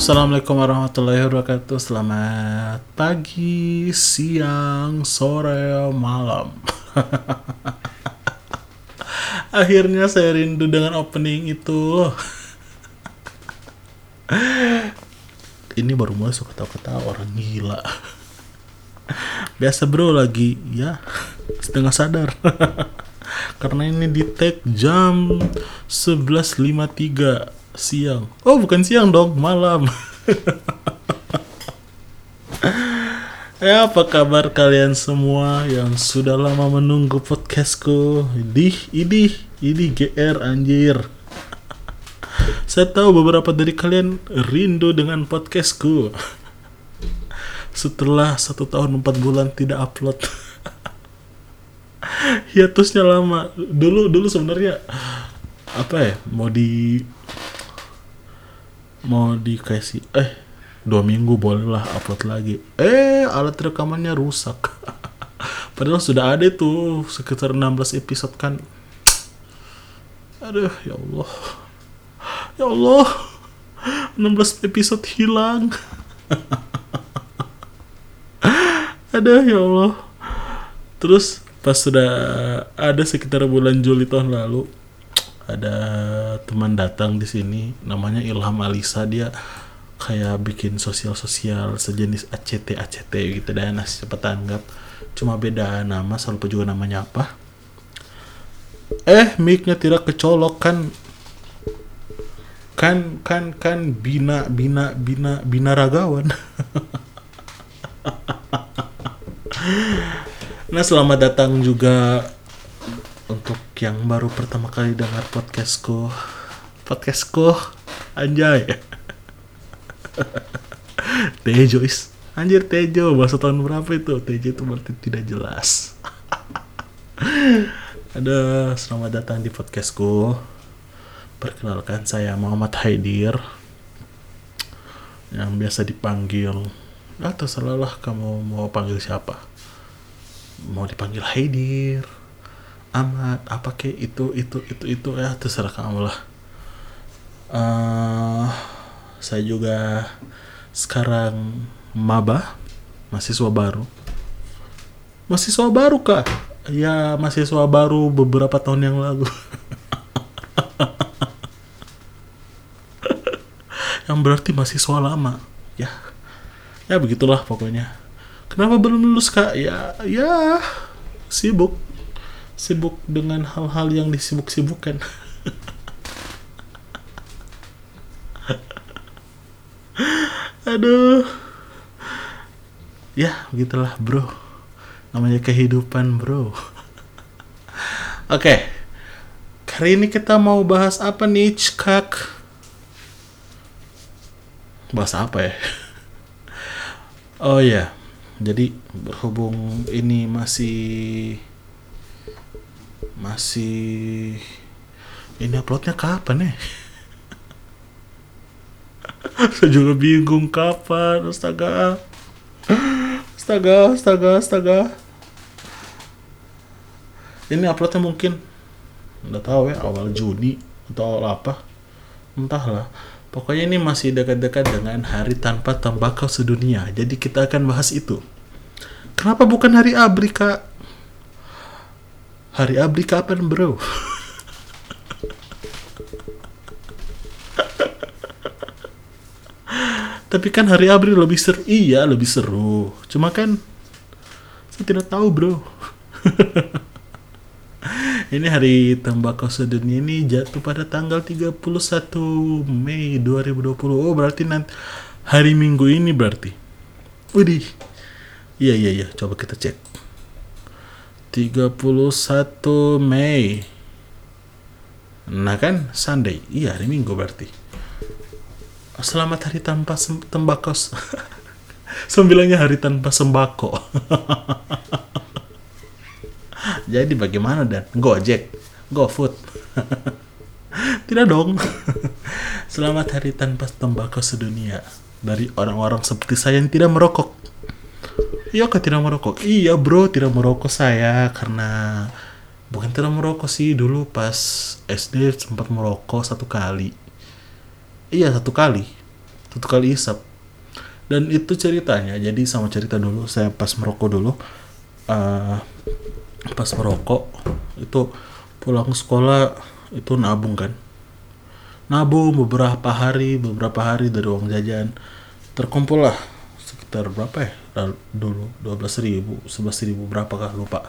Assalamualaikum warahmatullahi wabarakatuh. Selamat pagi, siang, sore, malam. Akhirnya saya rindu dengan opening itu. Ini baru mulai suka ketawa-ketawa orang gila. Biasa bro lagi ya. Setengah sadar. Karena ini di tag jam 11.53 siang. Oh, bukan siang dong, malam. ya, apa kabar kalian semua yang sudah lama menunggu podcastku? Ini, ini, ini GR anjir. Saya tahu beberapa dari kalian rindu dengan podcastku. Setelah satu tahun empat bulan tidak upload. Hiatusnya lama. Dulu dulu sebenarnya apa ya mau di mau dikasih eh dua minggu bolehlah upload lagi. Eh alat rekamannya rusak. Padahal sudah ada tuh sekitar 16 episode kan. Aduh ya Allah. Ya Allah. 16 episode hilang. Aduh ya Allah. Terus pas sudah ada sekitar bulan Juli tahun lalu ada teman datang di sini namanya Ilham Alisa. Dia kayak bikin sosial-sosial sejenis ACT ACT gitu. Dan nah, siapa tanggap cuma beda nama selalu juga namanya apa. Eh micnya tidak kecolok kan. Kan kan kan bina bina bina bina ragawan. Nah selamat datang juga untuk yang baru pertama kali dengar podcastku podcastku anjay. Tejo is. Anjir Tejo bahasa tahun berapa itu? Tejo itu berarti tidak jelas. Ada selamat datang di podcastku. Perkenalkan saya Muhammad Haidir yang biasa dipanggil atau terserahlah kamu mau panggil siapa? Mau dipanggil Haidir amat apa ke itu itu itu itu ya terserah kamu lah. Uh, saya juga sekarang maba mahasiswa baru. Mahasiswa baru kak? Ya mahasiswa baru beberapa tahun yang lalu. Yang berarti mahasiswa lama. Ya ya begitulah pokoknya. Kenapa belum lulus kak? Ya ya sibuk sibuk dengan hal-hal yang disibuk-sibukkan. Aduh. Ya, begitulah, Bro. Namanya kehidupan, Bro. Oke. Okay. Kali ini kita mau bahas apa nih, Kak? Bahas apa ya? Oh ya. Jadi berhubung ini masih masih ini uploadnya kapan ya? Saya juga bingung kapan, astaga. Astaga, astaga, astaga. Ini uploadnya mungkin nggak tahu ya awal Juni atau awal apa. Entahlah. Pokoknya ini masih dekat-dekat dengan hari tanpa tembakau sedunia. Jadi kita akan bahas itu. Kenapa bukan hari ABRI, Kak? Hari Abri kapan bro? Tapi kan hari Abri lebih seru. Iya lebih seru. Cuma kan saya tidak tahu bro. ini hari tembakau sedunia ini jatuh pada tanggal 31 Mei 2020. Oh berarti nanti hari Minggu ini berarti. Widih. Iya iya iya, coba kita cek. 31 Mei. Nah kan Sunday. Iya hari Minggu berarti. Selamat hari tanpa tembakau Sembilangnya hari tanpa sembako. Jadi bagaimana dan? Gojek. GoFood. Tidak dong. Selamat hari tanpa tembakau sedunia. Dari orang-orang seperti saya yang tidak merokok Iya kak tidak merokok. Iya bro tidak merokok saya karena bukan tidak merokok sih dulu pas SD sempat merokok satu kali. Iya satu kali. satu kali isap dan itu ceritanya jadi sama cerita dulu saya pas merokok dulu uh, pas merokok itu pulang sekolah itu nabung kan nabung beberapa hari beberapa hari dari uang jajan terkumpul lah sekitar berapa ya? Dulu 12 ribu 11 ribu berapa kah lupa.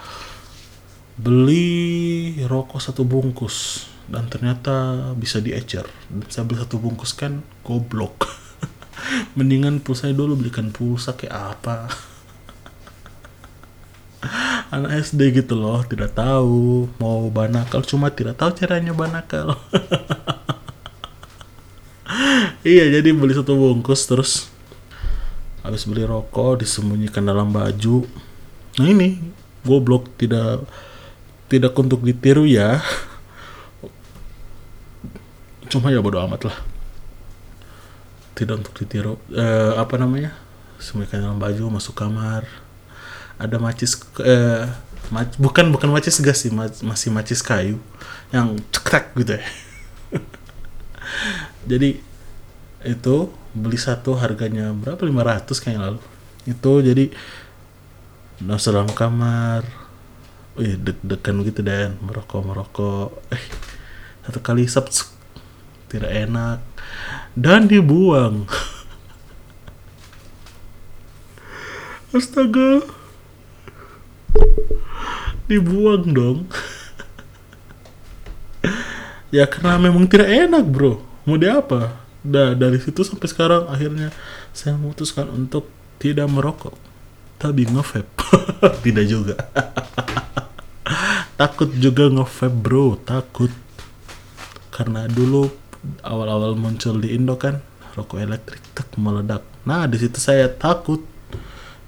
Beli rokok satu bungkus dan ternyata bisa diecer. Saya beli satu bungkus kan goblok. Mendingan pulsa dulu belikan pulsa kayak apa? Anak SD gitu loh tidak tahu mau banakal cuma tidak tahu caranya banakal. Iya jadi beli satu bungkus terus habis beli rokok disembunyikan dalam baju. Nah ini goblok tidak tidak untuk ditiru ya. Cuma ya bodo amat lah. Tidak untuk ditiru. Eh, apa namanya? Sembunyikan dalam baju masuk kamar. Ada macis eh, mac, bukan bukan macis gas sih masih macis kayu yang cekrek gitu ya. Jadi itu beli satu harganya berapa? 500 kayak lalu. Itu jadi nasi dalam kamar. Wih, deg-degan gitu dan. Merokok merokok. Eh satu kali sep tidak enak. Dan dibuang. Astaga. Dibuang dong. Ya karena memang tidak enak bro. Mau di apa Dah dari situ sampai sekarang akhirnya saya memutuskan untuk tidak merokok. Tapi ngevape. Tidak juga. Takut juga ngevape bro. Takut. Karena dulu awal-awal muncul di Indo kan rokok elektrik tak meledak. Nah di situ saya takut.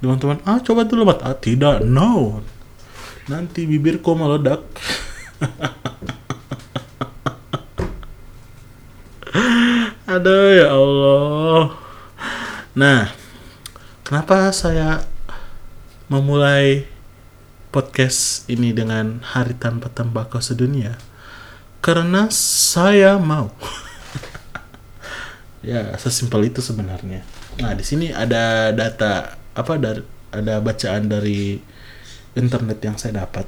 Teman-teman ah coba dulu mat. Ah tidak no. Nanti bibirku meledak ada ya Allah. Nah, kenapa saya memulai podcast ini dengan Hari Tanpa Tembakau Sedunia? Karena saya mau. ya, sesimpel itu sebenarnya. Nah, di sini ada data apa dari ada bacaan dari internet yang saya dapat.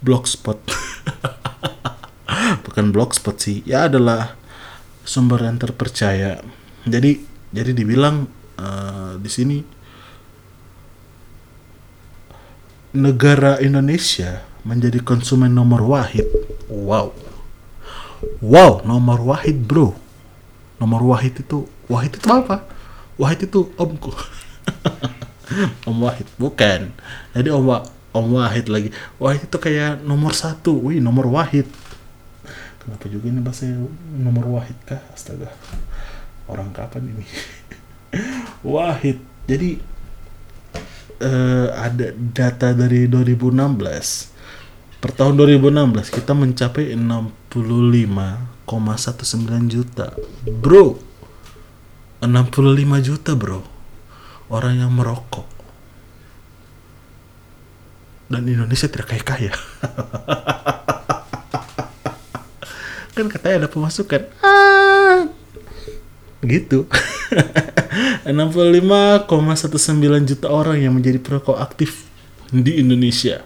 Blogspot. Bukan blogspot sih, ya adalah sumber yang terpercaya. Jadi jadi dibilang uh, di sini negara Indonesia menjadi konsumen nomor wahid. Wow. Wow, nomor wahid, Bro. Nomor wahid itu wahid itu apa? Wahid itu omku. om Wahid bukan. Jadi om, om Wahid lagi. Wahid itu kayak nomor satu. Wih, nomor Wahid kenapa juga ini bahasa nomor wahid kah? Astaga. Orang kapan ini? Wahid. Jadi uh, ada data dari 2016 per tahun 2016 kita mencapai 65,19 juta. Bro. 65 juta bro. Orang yang merokok. Dan Indonesia tidak kaya kaya kan katanya ada pemasukan. Ah. Gitu. 65,19 juta orang yang menjadi perokok aktif di Indonesia.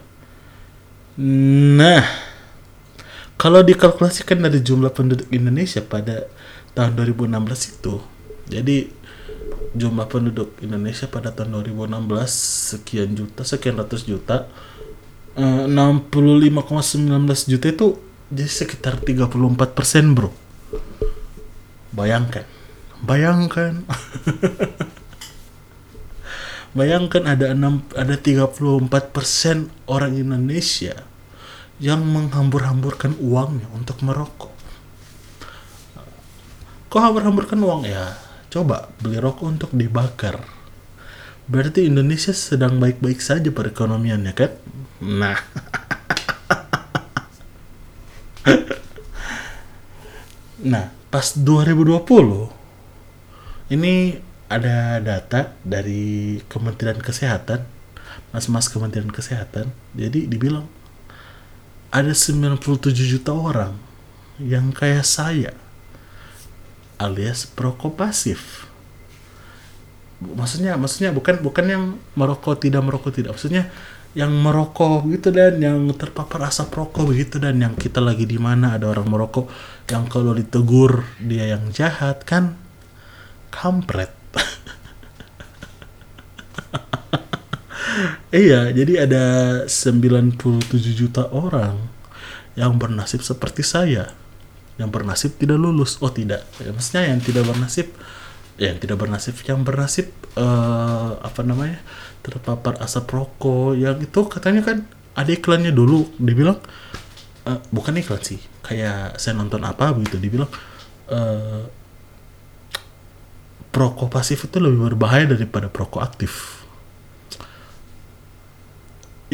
Nah kalau dikalkulasikan dari jumlah penduduk Indonesia pada tahun 2016 itu jadi jumlah penduduk Indonesia pada tahun 2016 sekian juta sekian ratus juta 65,19 eh, juta itu jadi sekitar 34 persen bro. Bayangkan. Bayangkan. Bayangkan ada 6 ada 34 persen orang Indonesia yang menghambur-hamburkan uangnya untuk merokok. Kok hambur-hamburkan uang? Ya coba beli rokok untuk dibakar. Berarti Indonesia sedang baik-baik saja perekonomiannya kan? Nah nah, pas 2020 ini ada data dari Kementerian Kesehatan, mas-mas Kementerian Kesehatan. Jadi dibilang ada 97 juta orang yang kayak saya alias perokok pasif maksudnya maksudnya bukan bukan yang merokok tidak merokok tidak maksudnya yang merokok gitu dan. Yang terpapar asap rokok begitu dan. Yang kita lagi di mana ada orang merokok. Yang kalau ditegur dia yang jahat kan? Kampret. Iya jadi ada 97 juta orang yang bernasib seperti saya. Yang bernasib tidak lulus. Oh tidak. Ya, maksudnya yang tidak bernasib yang tidak bernasib. Yang bernasib uh, apa namanya terpapar asap rokok. Yang itu katanya kan ada iklannya dulu. Dibilang uh, bukan iklan sih. Kayak saya nonton apa begitu dibilang uh, perokok pasif itu lebih berbahaya daripada perokok aktif.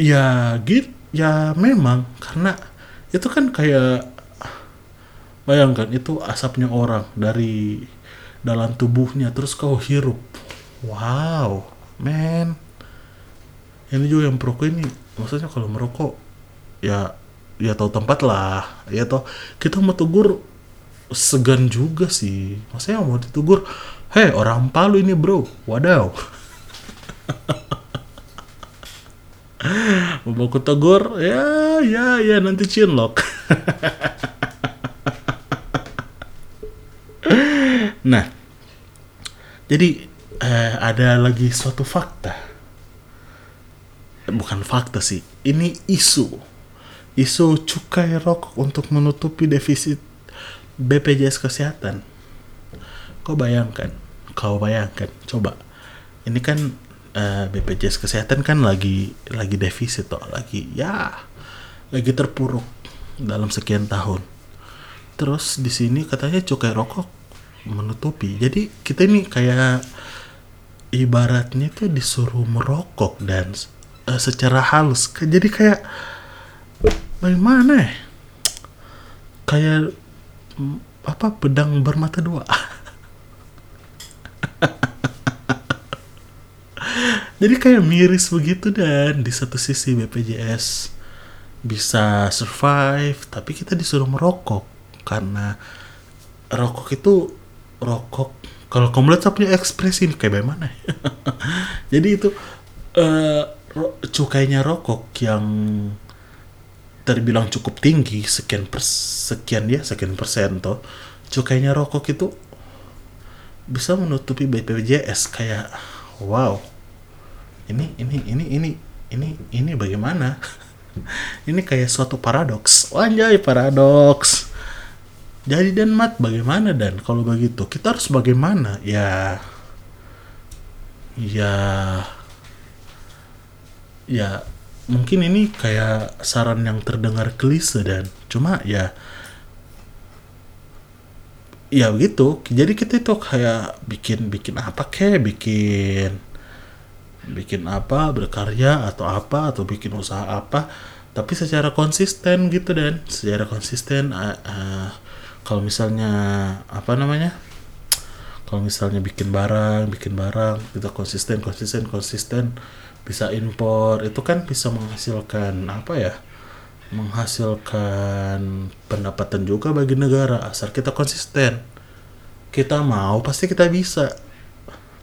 Ya gitu ya memang. Karena itu kan kayak bayangkan itu asapnya orang dari dalam tubuhnya terus kau hirup. Wow man ini juga yang perokok ini maksudnya kalau merokok ya ya tahu tempat lah ya toh. Kita mau tegur segan juga sih. Maksudnya mau ditegur hei orang Palu ini bro wadaw. Mau aku tegur ya ya ya nanti cinlok Nah, jadi eh, ada lagi suatu fakta. Bukan fakta sih, ini isu. Isu cukai rokok untuk menutupi defisit BPJS Kesehatan. Kau bayangkan, kau bayangkan, coba. Ini kan eh, BPJS Kesehatan kan lagi lagi defisit toh, lagi ya lagi terpuruk dalam sekian tahun. Terus di sini katanya cukai rokok menutupi. Jadi kita ini kayak ibaratnya tuh disuruh merokok dan uh, secara halus. Jadi kayak bagaimana ya? Kayak apa pedang bermata dua? Jadi kayak miris begitu dan di satu sisi BPJS bisa survive tapi kita disuruh merokok. Karena rokok itu rokok. Kalau kamu lihat punya ekspresi ini kayak bagaimana jadi itu uh, cukainya rokok yang terbilang cukup tinggi sekian per sekian ya sekian persen toh cukainya rokok itu bisa menutupi BPJS kayak wow ini ini ini ini ini ini bagaimana? Ini kayak suatu paradoks. Wanjay paradoks jadi dan mat bagaimana dan? Kalau begitu kita harus bagaimana? Ya ya ya mungkin ini kayak saran yang terdengar klise dan. Cuma ya ya begitu. Jadi kita itu kayak bikin bikin apa kek? Bikin bikin apa? Berkarya atau apa? Atau bikin usaha apa? Tapi secara konsisten gitu dan. Secara konsisten uh, uh, kalau misalnya apa namanya? Kalau misalnya bikin barang bikin barang kita konsisten konsisten konsisten bisa impor itu kan bisa menghasilkan apa ya? Menghasilkan pendapatan juga bagi negara asal kita konsisten. Kita mau pasti kita bisa.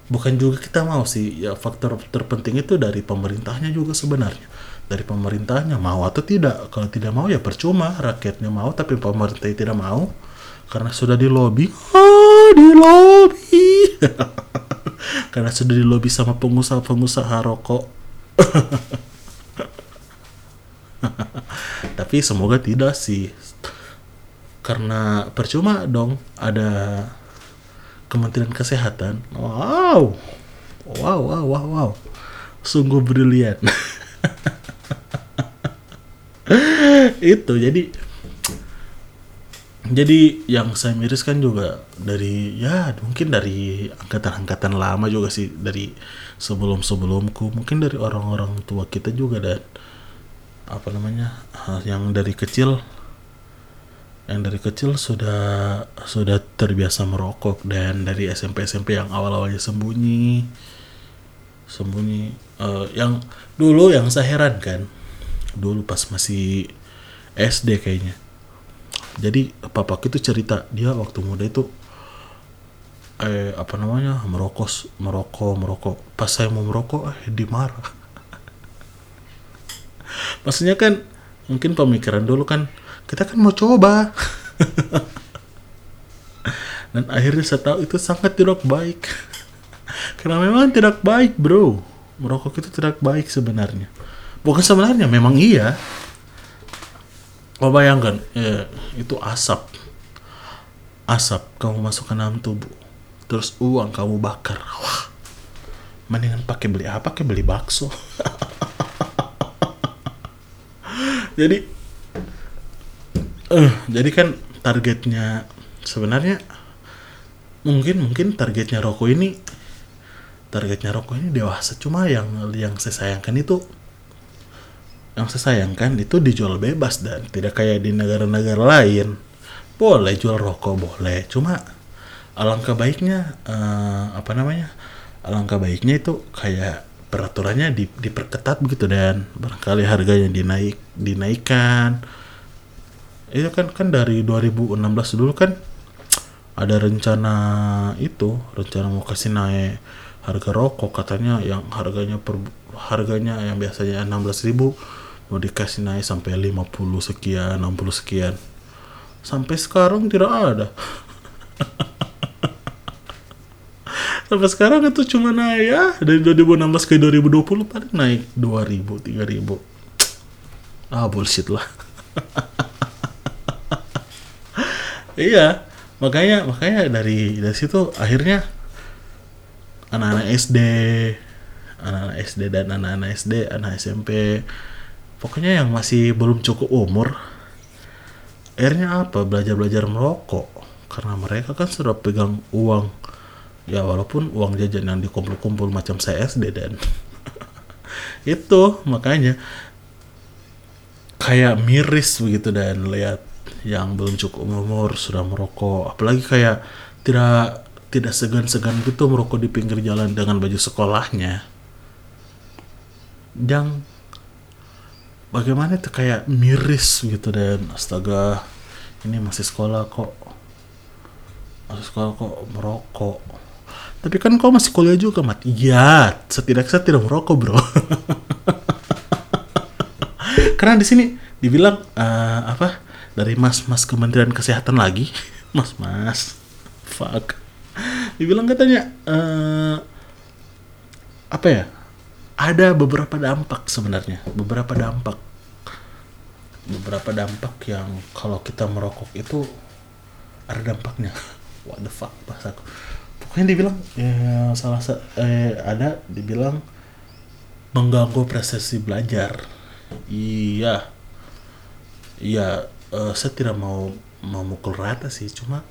Bukan juga kita mau sih ya faktor terpenting itu dari pemerintahnya juga sebenarnya. Dari pemerintahnya mau atau tidak. Kalau tidak mau ya percuma rakyatnya mau tapi pemerintah tidak mau karena sudah di lobby. Ah di lobby. Karena sudah di lobby sama pengusaha-pengusaha rokok. Tapi semoga tidak sih. Karena percuma dong ada Kementerian Kesehatan. Wow. Wow wow wow wow. Sungguh brilian. Itu jadi jadi yang saya miriskan juga dari ya mungkin dari angkatan-angkatan lama juga sih dari sebelum-sebelumku mungkin dari orang-orang tua kita juga dan apa namanya yang dari kecil yang dari kecil sudah sudah terbiasa merokok dan dari SMP SMP yang awal-awalnya sembunyi sembunyi uh, yang dulu yang saya heran kan dulu pas masih SD kayaknya jadi papa itu cerita dia waktu muda itu eh apa namanya merokok merokok merokok. Pas saya mau merokok eh dimarah maksudnya kan mungkin pemikiran dulu kan kita kan mau coba. Dan akhirnya saya tahu itu sangat tidak baik. Karena memang tidak baik bro. Merokok itu tidak baik sebenarnya. Bukan sebenarnya memang iya oh bayangkan. Ya, itu asap. Asap kamu masukkan dalam tubuh. Terus uang kamu bakar. Wah. Mendingan pakai beli apa? Pakai beli bakso. Jadi eh jadi kan targetnya sebenarnya mungkin mungkin targetnya rokok ini targetnya rokok ini dewasa. Cuma yang yang saya sayangkan itu yang saya sayangkan itu dijual bebas dan tidak kayak di negara-negara lain. Boleh jual rokok boleh. Cuma alangkah baiknya uh, apa namanya alangkah baiknya itu kayak peraturannya di, diperketat begitu dan barangkali harganya dinaik dinaikkan. Itu kan kan dari 2016 dulu kan ada rencana itu rencana mau kasih naik harga rokok katanya yang harganya per harganya yang biasanya 16.000 mau dikasih naik sampai 50 sekian 60 sekian. Sampai sekarang tidak ada. Sampai sekarang itu cuma naik ya. Dari 2016 ke 2020 paling naik 2000 3000 ah bullshit lah. Iya makanya makanya dari dari situ akhirnya anak-anak SD anak-anak SD dan anak-anak SD anak SMP pokoknya yang masih belum cukup umur akhirnya apa? Belajar belajar merokok. Karena mereka kan sudah pegang uang. Ya walaupun uang jajan yang dikumpul-kumpul macam saya SD dan itu makanya kayak miris begitu dan lihat yang belum cukup umur sudah merokok. Apalagi kayak tidak tidak segan-segan gitu merokok di pinggir jalan dengan baju sekolahnya. Yang bagaimana itu kayak miris gitu dan astaga ini masih sekolah kok. Masih sekolah kok merokok. Tapi kan kau masih kuliah juga mat? Iya setidaknya saya tidak merokok bro. Karena di sini dibilang uh, apa dari mas-mas Kementerian Kesehatan lagi. Mas-mas. Fuck. Dibilang katanya uh, apa ya ada beberapa dampak sebenarnya beberapa dampak. Beberapa dampak yang kalau kita merokok itu ada dampaknya. What the fuck bahasaku. Pokoknya dibilang ya salah satu eh, ada dibilang mengganggu prestasi belajar. Iya. Iya uh, saya tidak mau memukul rata sih cuma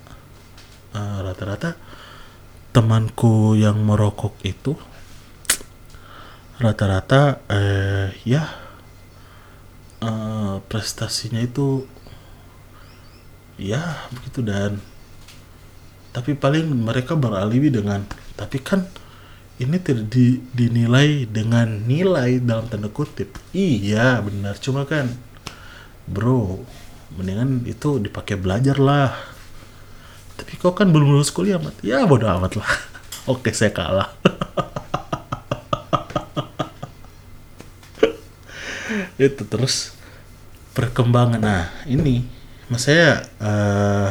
rata rata-rata temanku yang merokok itu rata-rata eh ya uh, prestasinya itu ya begitu dan tapi paling mereka beralibi dengan tapi kan ini tidak di, dinilai dengan nilai dalam tanda kutip. Iya benar cuma kan bro mendingan itu dipakai belajar lah. Tapi kau kan belum lulus kuliah mat. Ya bodoh amat lah. Oke saya kalah itu terus perkembangan. Nah ini mas saya uh,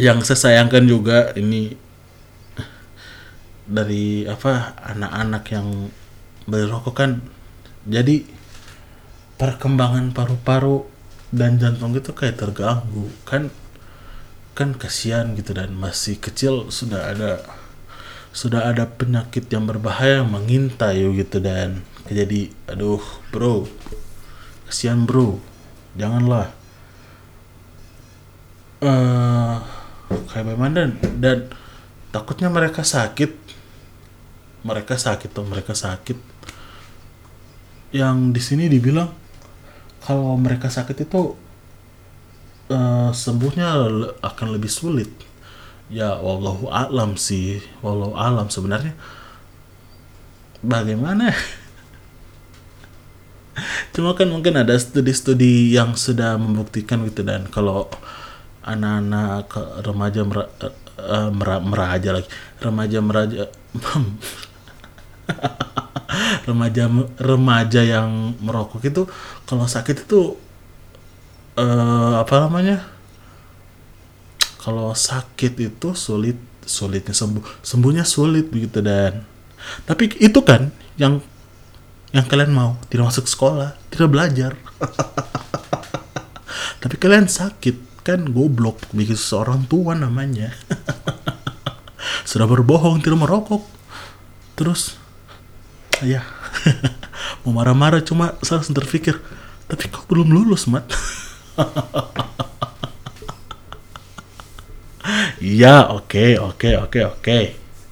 yang saya sayangkan juga ini dari apa anak-anak yang berrokok kan. Jadi perkembangan paru-paru dan jantung itu kayak terganggu. Kan kan kasihan gitu dan masih kecil sudah ada sudah ada penyakit yang berbahaya mengintai gitu dan jadi aduh bro. Kasihan bro. Janganlah. Uh, kayak bagaimana dan, dan takutnya mereka sakit. Mereka sakit tuh mereka sakit. Yang di sini dibilang kalau mereka sakit itu uh, sembuhnya akan lebih sulit. Ya wallahu alam sih. Wallahu alam sebenarnya. Bagaimana cuma kan mungkin ada studi-studi yang sudah membuktikan gitu dan kalau anak-anak remaja mera, eh, eh, mera- meraja lagi. Remaja meraja remaja remaja yang merokok itu kalau sakit itu eh apa namanya? Kalau sakit itu sulit sulitnya sembuh sembuhnya sulit begitu dan. Tapi itu kan yang yang kalian mau tidak masuk sekolah tidak belajar tapi kalian sakit kan goblok bikin seorang tua namanya sudah berbohong tidak merokok terus ya mau marah-marah cuma saya langsung terpikir tapi kau belum lulus mat Iya, oke, oke, oke, oke.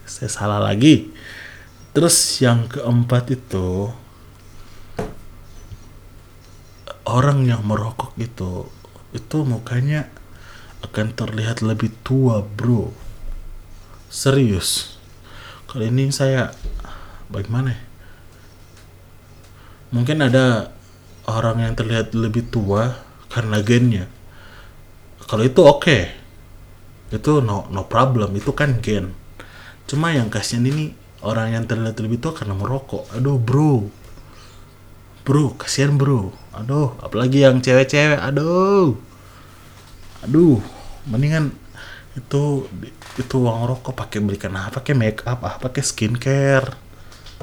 Saya salah lagi. Terus yang keempat itu orang yang merokok itu itu mukanya akan terlihat lebih tua, bro. Serius. Kali ini saya bagaimana? ya? Mungkin ada orang yang terlihat lebih tua karena gennya. Kalau itu oke itu no no problem itu kan gen cuma yang kasihan ini orang yang terlihat lebih tua karena merokok aduh bro bro kasihan bro. Aduh apalagi yang cewek-cewek aduh. Aduh mendingan itu itu uang rokok pakai belikan apa pakai make up ah pakai skincare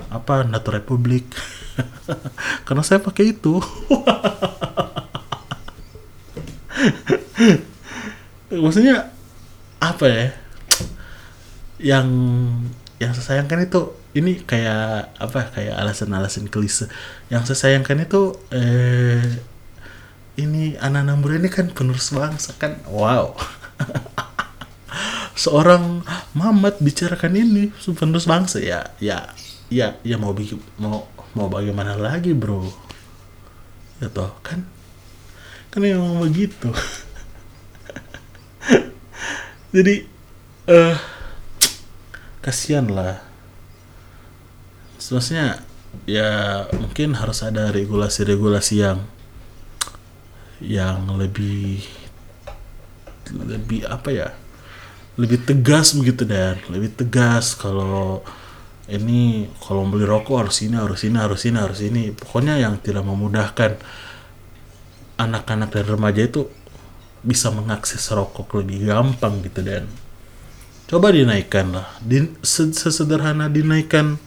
apa Nato Republik. Karena saya pakai itu. Maksudnya apa ya? Yang yang saya sayangkan itu ini kayak apa kayak alasan-alasan klise. Yang saya sayangkan itu eh ini anak-anak muda ini kan penerus bangsa kan? Wow. Seorang Mamat bicarakan ini penerus bangsa. Ya ya ya ya mau bikin mau mau bagaimana lagi bro? Ya toh kan? Kan emang begitu. Jadi eh kasihan lah sebenarnya ya mungkin harus ada regulasi-regulasi yang yang lebih lebih apa ya lebih tegas begitu dan. Lebih tegas kalau ini kalau beli rokok harus ini harus ini harus ini harus ini. Pokoknya yang tidak memudahkan anak-anak dan remaja itu bisa mengakses rokok lebih gampang gitu dan coba dinaikkan lah. Din, sesederhana dinaikkan.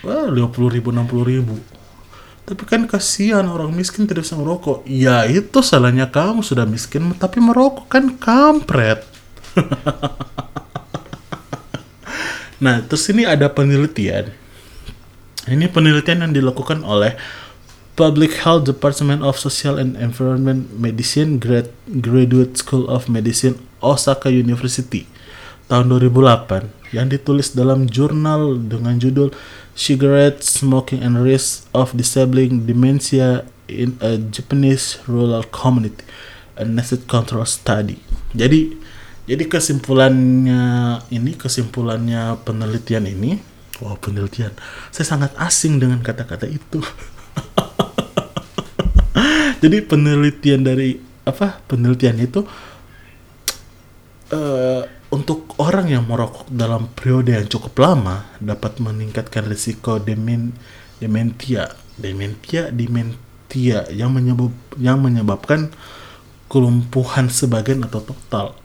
Wah lima puluh ribu enam puluh ribu. Tapi kan kasihan orang miskin tidak bisa merokok. Ya itu salahnya kamu sudah miskin tapi merokok kan kampret. Nah terus ini ada penelitian. Ini penelitian yang dilakukan oleh Public Health Department of Social and Environment Medicine Grad Graduate School of Medicine Osaka University tahun 2008 yang ditulis dalam jurnal dengan judul Cigarette Smoking and Risk of Disabling Dementia in a Japanese Rural Community a Nested Control Study. Jadi jadi kesimpulannya ini kesimpulannya penelitian ini wow penelitian saya sangat asing dengan kata-kata itu jadi penelitian dari apa penelitian itu uh, untuk orang yang merokok dalam periode yang cukup lama dapat meningkatkan risiko demen dementia dementia dementia yang menyebab yang menyebabkan kelumpuhan sebagian atau total.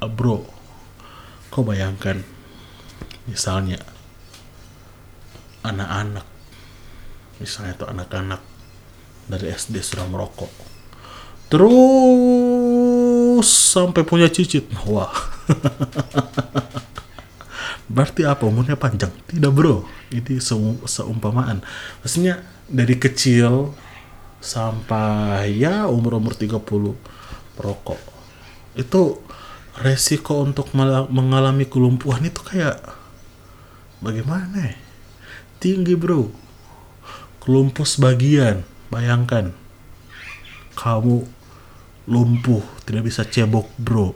Uh, bro kau bayangkan misalnya anak-anak misalnya itu anak-anak dari SD sudah merokok. Terus sampai punya cicit. Wah. Berarti apa? Umurnya panjang? Tidak bro. Ini se seumpamaan maksudnya dari kecil sampai ya umur-umur 30 merokok. Itu resiko untuk mengalami kelumpuhan itu kayak bagaimana ya? tinggi bro. Kelumpuh sebagian bayangkan kamu lumpuh tidak bisa cebok bro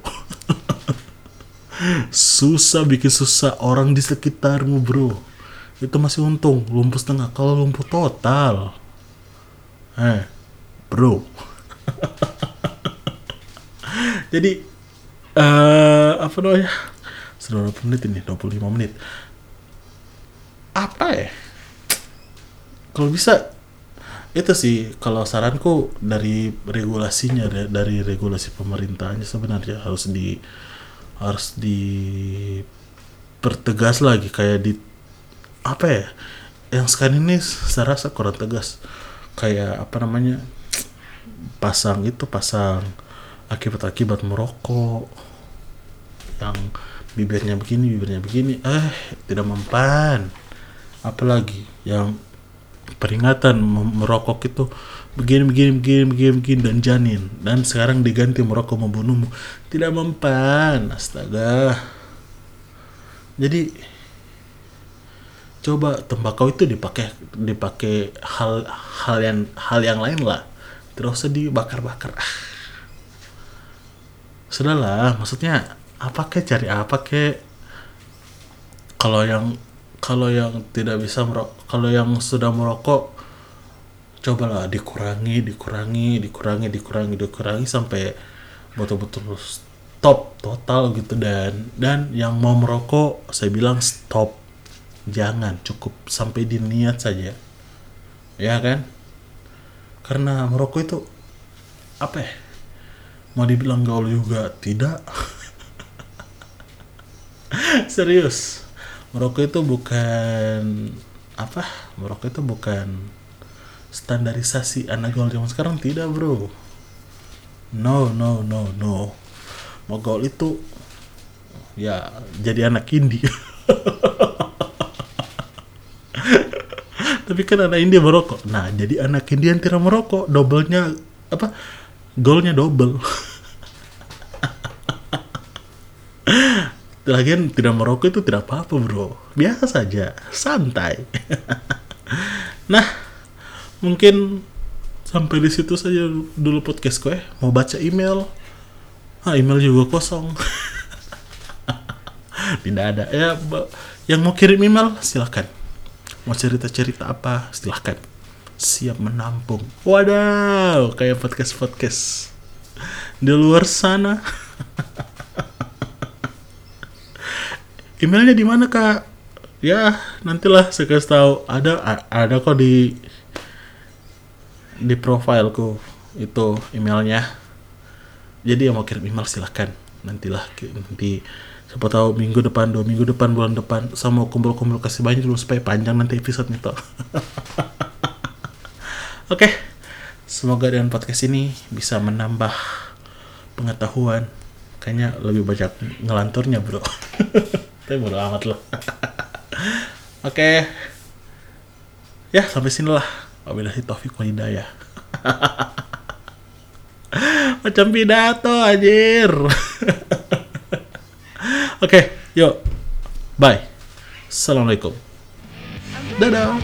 susah bikin susah orang di sekitarmu bro itu masih untung lumpuh setengah kalau lumpuh total eh bro Jadi eh apa namanya? Sudah 20 menit ini, 25 menit. Apa ya? Kalau bisa itu sih kalau saranku dari regulasinya da- dari regulasi pemerintahnya sebenarnya harus di harus dipertegas lagi kayak di apa ya yang sekarang ini saya rasa kurang tegas. Kayak apa namanya pasang itu pasang akibat-akibat merokok yang bibirnya begini bibirnya begini eh tidak mempan. Apalagi yang peringatan merokok itu begini begini begini begini begini dan janin. Dan sekarang diganti merokok membunuhmu tidak mempan astaga. Jadi coba tembakau itu dipakai dipakai hal hal yang hal yang lain lah. Tidak usah dibakar-bakar. Ah sudahlah maksudnya apa kek? Cari apa kek? Kalau yang kalau yang tidak bisa merokok kalau yang sudah merokok cobalah dikurangi dikurangi dikurangi dikurangi dikurangi sampai betul-betul stop total gitu dan dan yang mau merokok saya bilang stop. Jangan cukup sampai di niat saja. Ya kan? Karena merokok itu apa ya? Mau dibilang gaul juga? Tidak. Serius merokok itu bukan apa? Merokok itu bukan standarisasi anak gaul zaman sekarang tidak bro. No no no no. Gaul itu ya jadi anak indie tapi kan anak indie merokok. Nah jadi anak indie yang tidak merokok doublenya apa? Golnya double Lagian tidak merokok itu tidak apa-apa bro. Biasa saja, santai. Nah, mungkin sampai di situ saja dulu podcast gue. Mau baca email? Ah, email juga kosong. Tidak ada. Ya Yang mau kirim email silahkan Mau cerita-cerita apa silahkan Siap menampung. Wadaw, kayak podcast-podcast. Di luar sana emailnya di mana kak? Ya nantilah saya kasih tahu. Ada ada kok di di profilku itu emailnya. Jadi yang mau kirim email silahkan nantilah nanti siapa tahu minggu depan dua minggu depan bulan depan sama mau kumpul-kumpul kasih banyak dulu supaya panjang nanti episode itu oke semoga dengan podcast ini bisa menambah pengetahuan. Kayaknya lebih banyak ngelanturnya bro tapi bodo amat loh oke. Ya sampai sini lah. Wabillahi taufiq wal hidayah. Macam pidato anjir. Oke yuk. Bye. Assalamualaikum. Dadah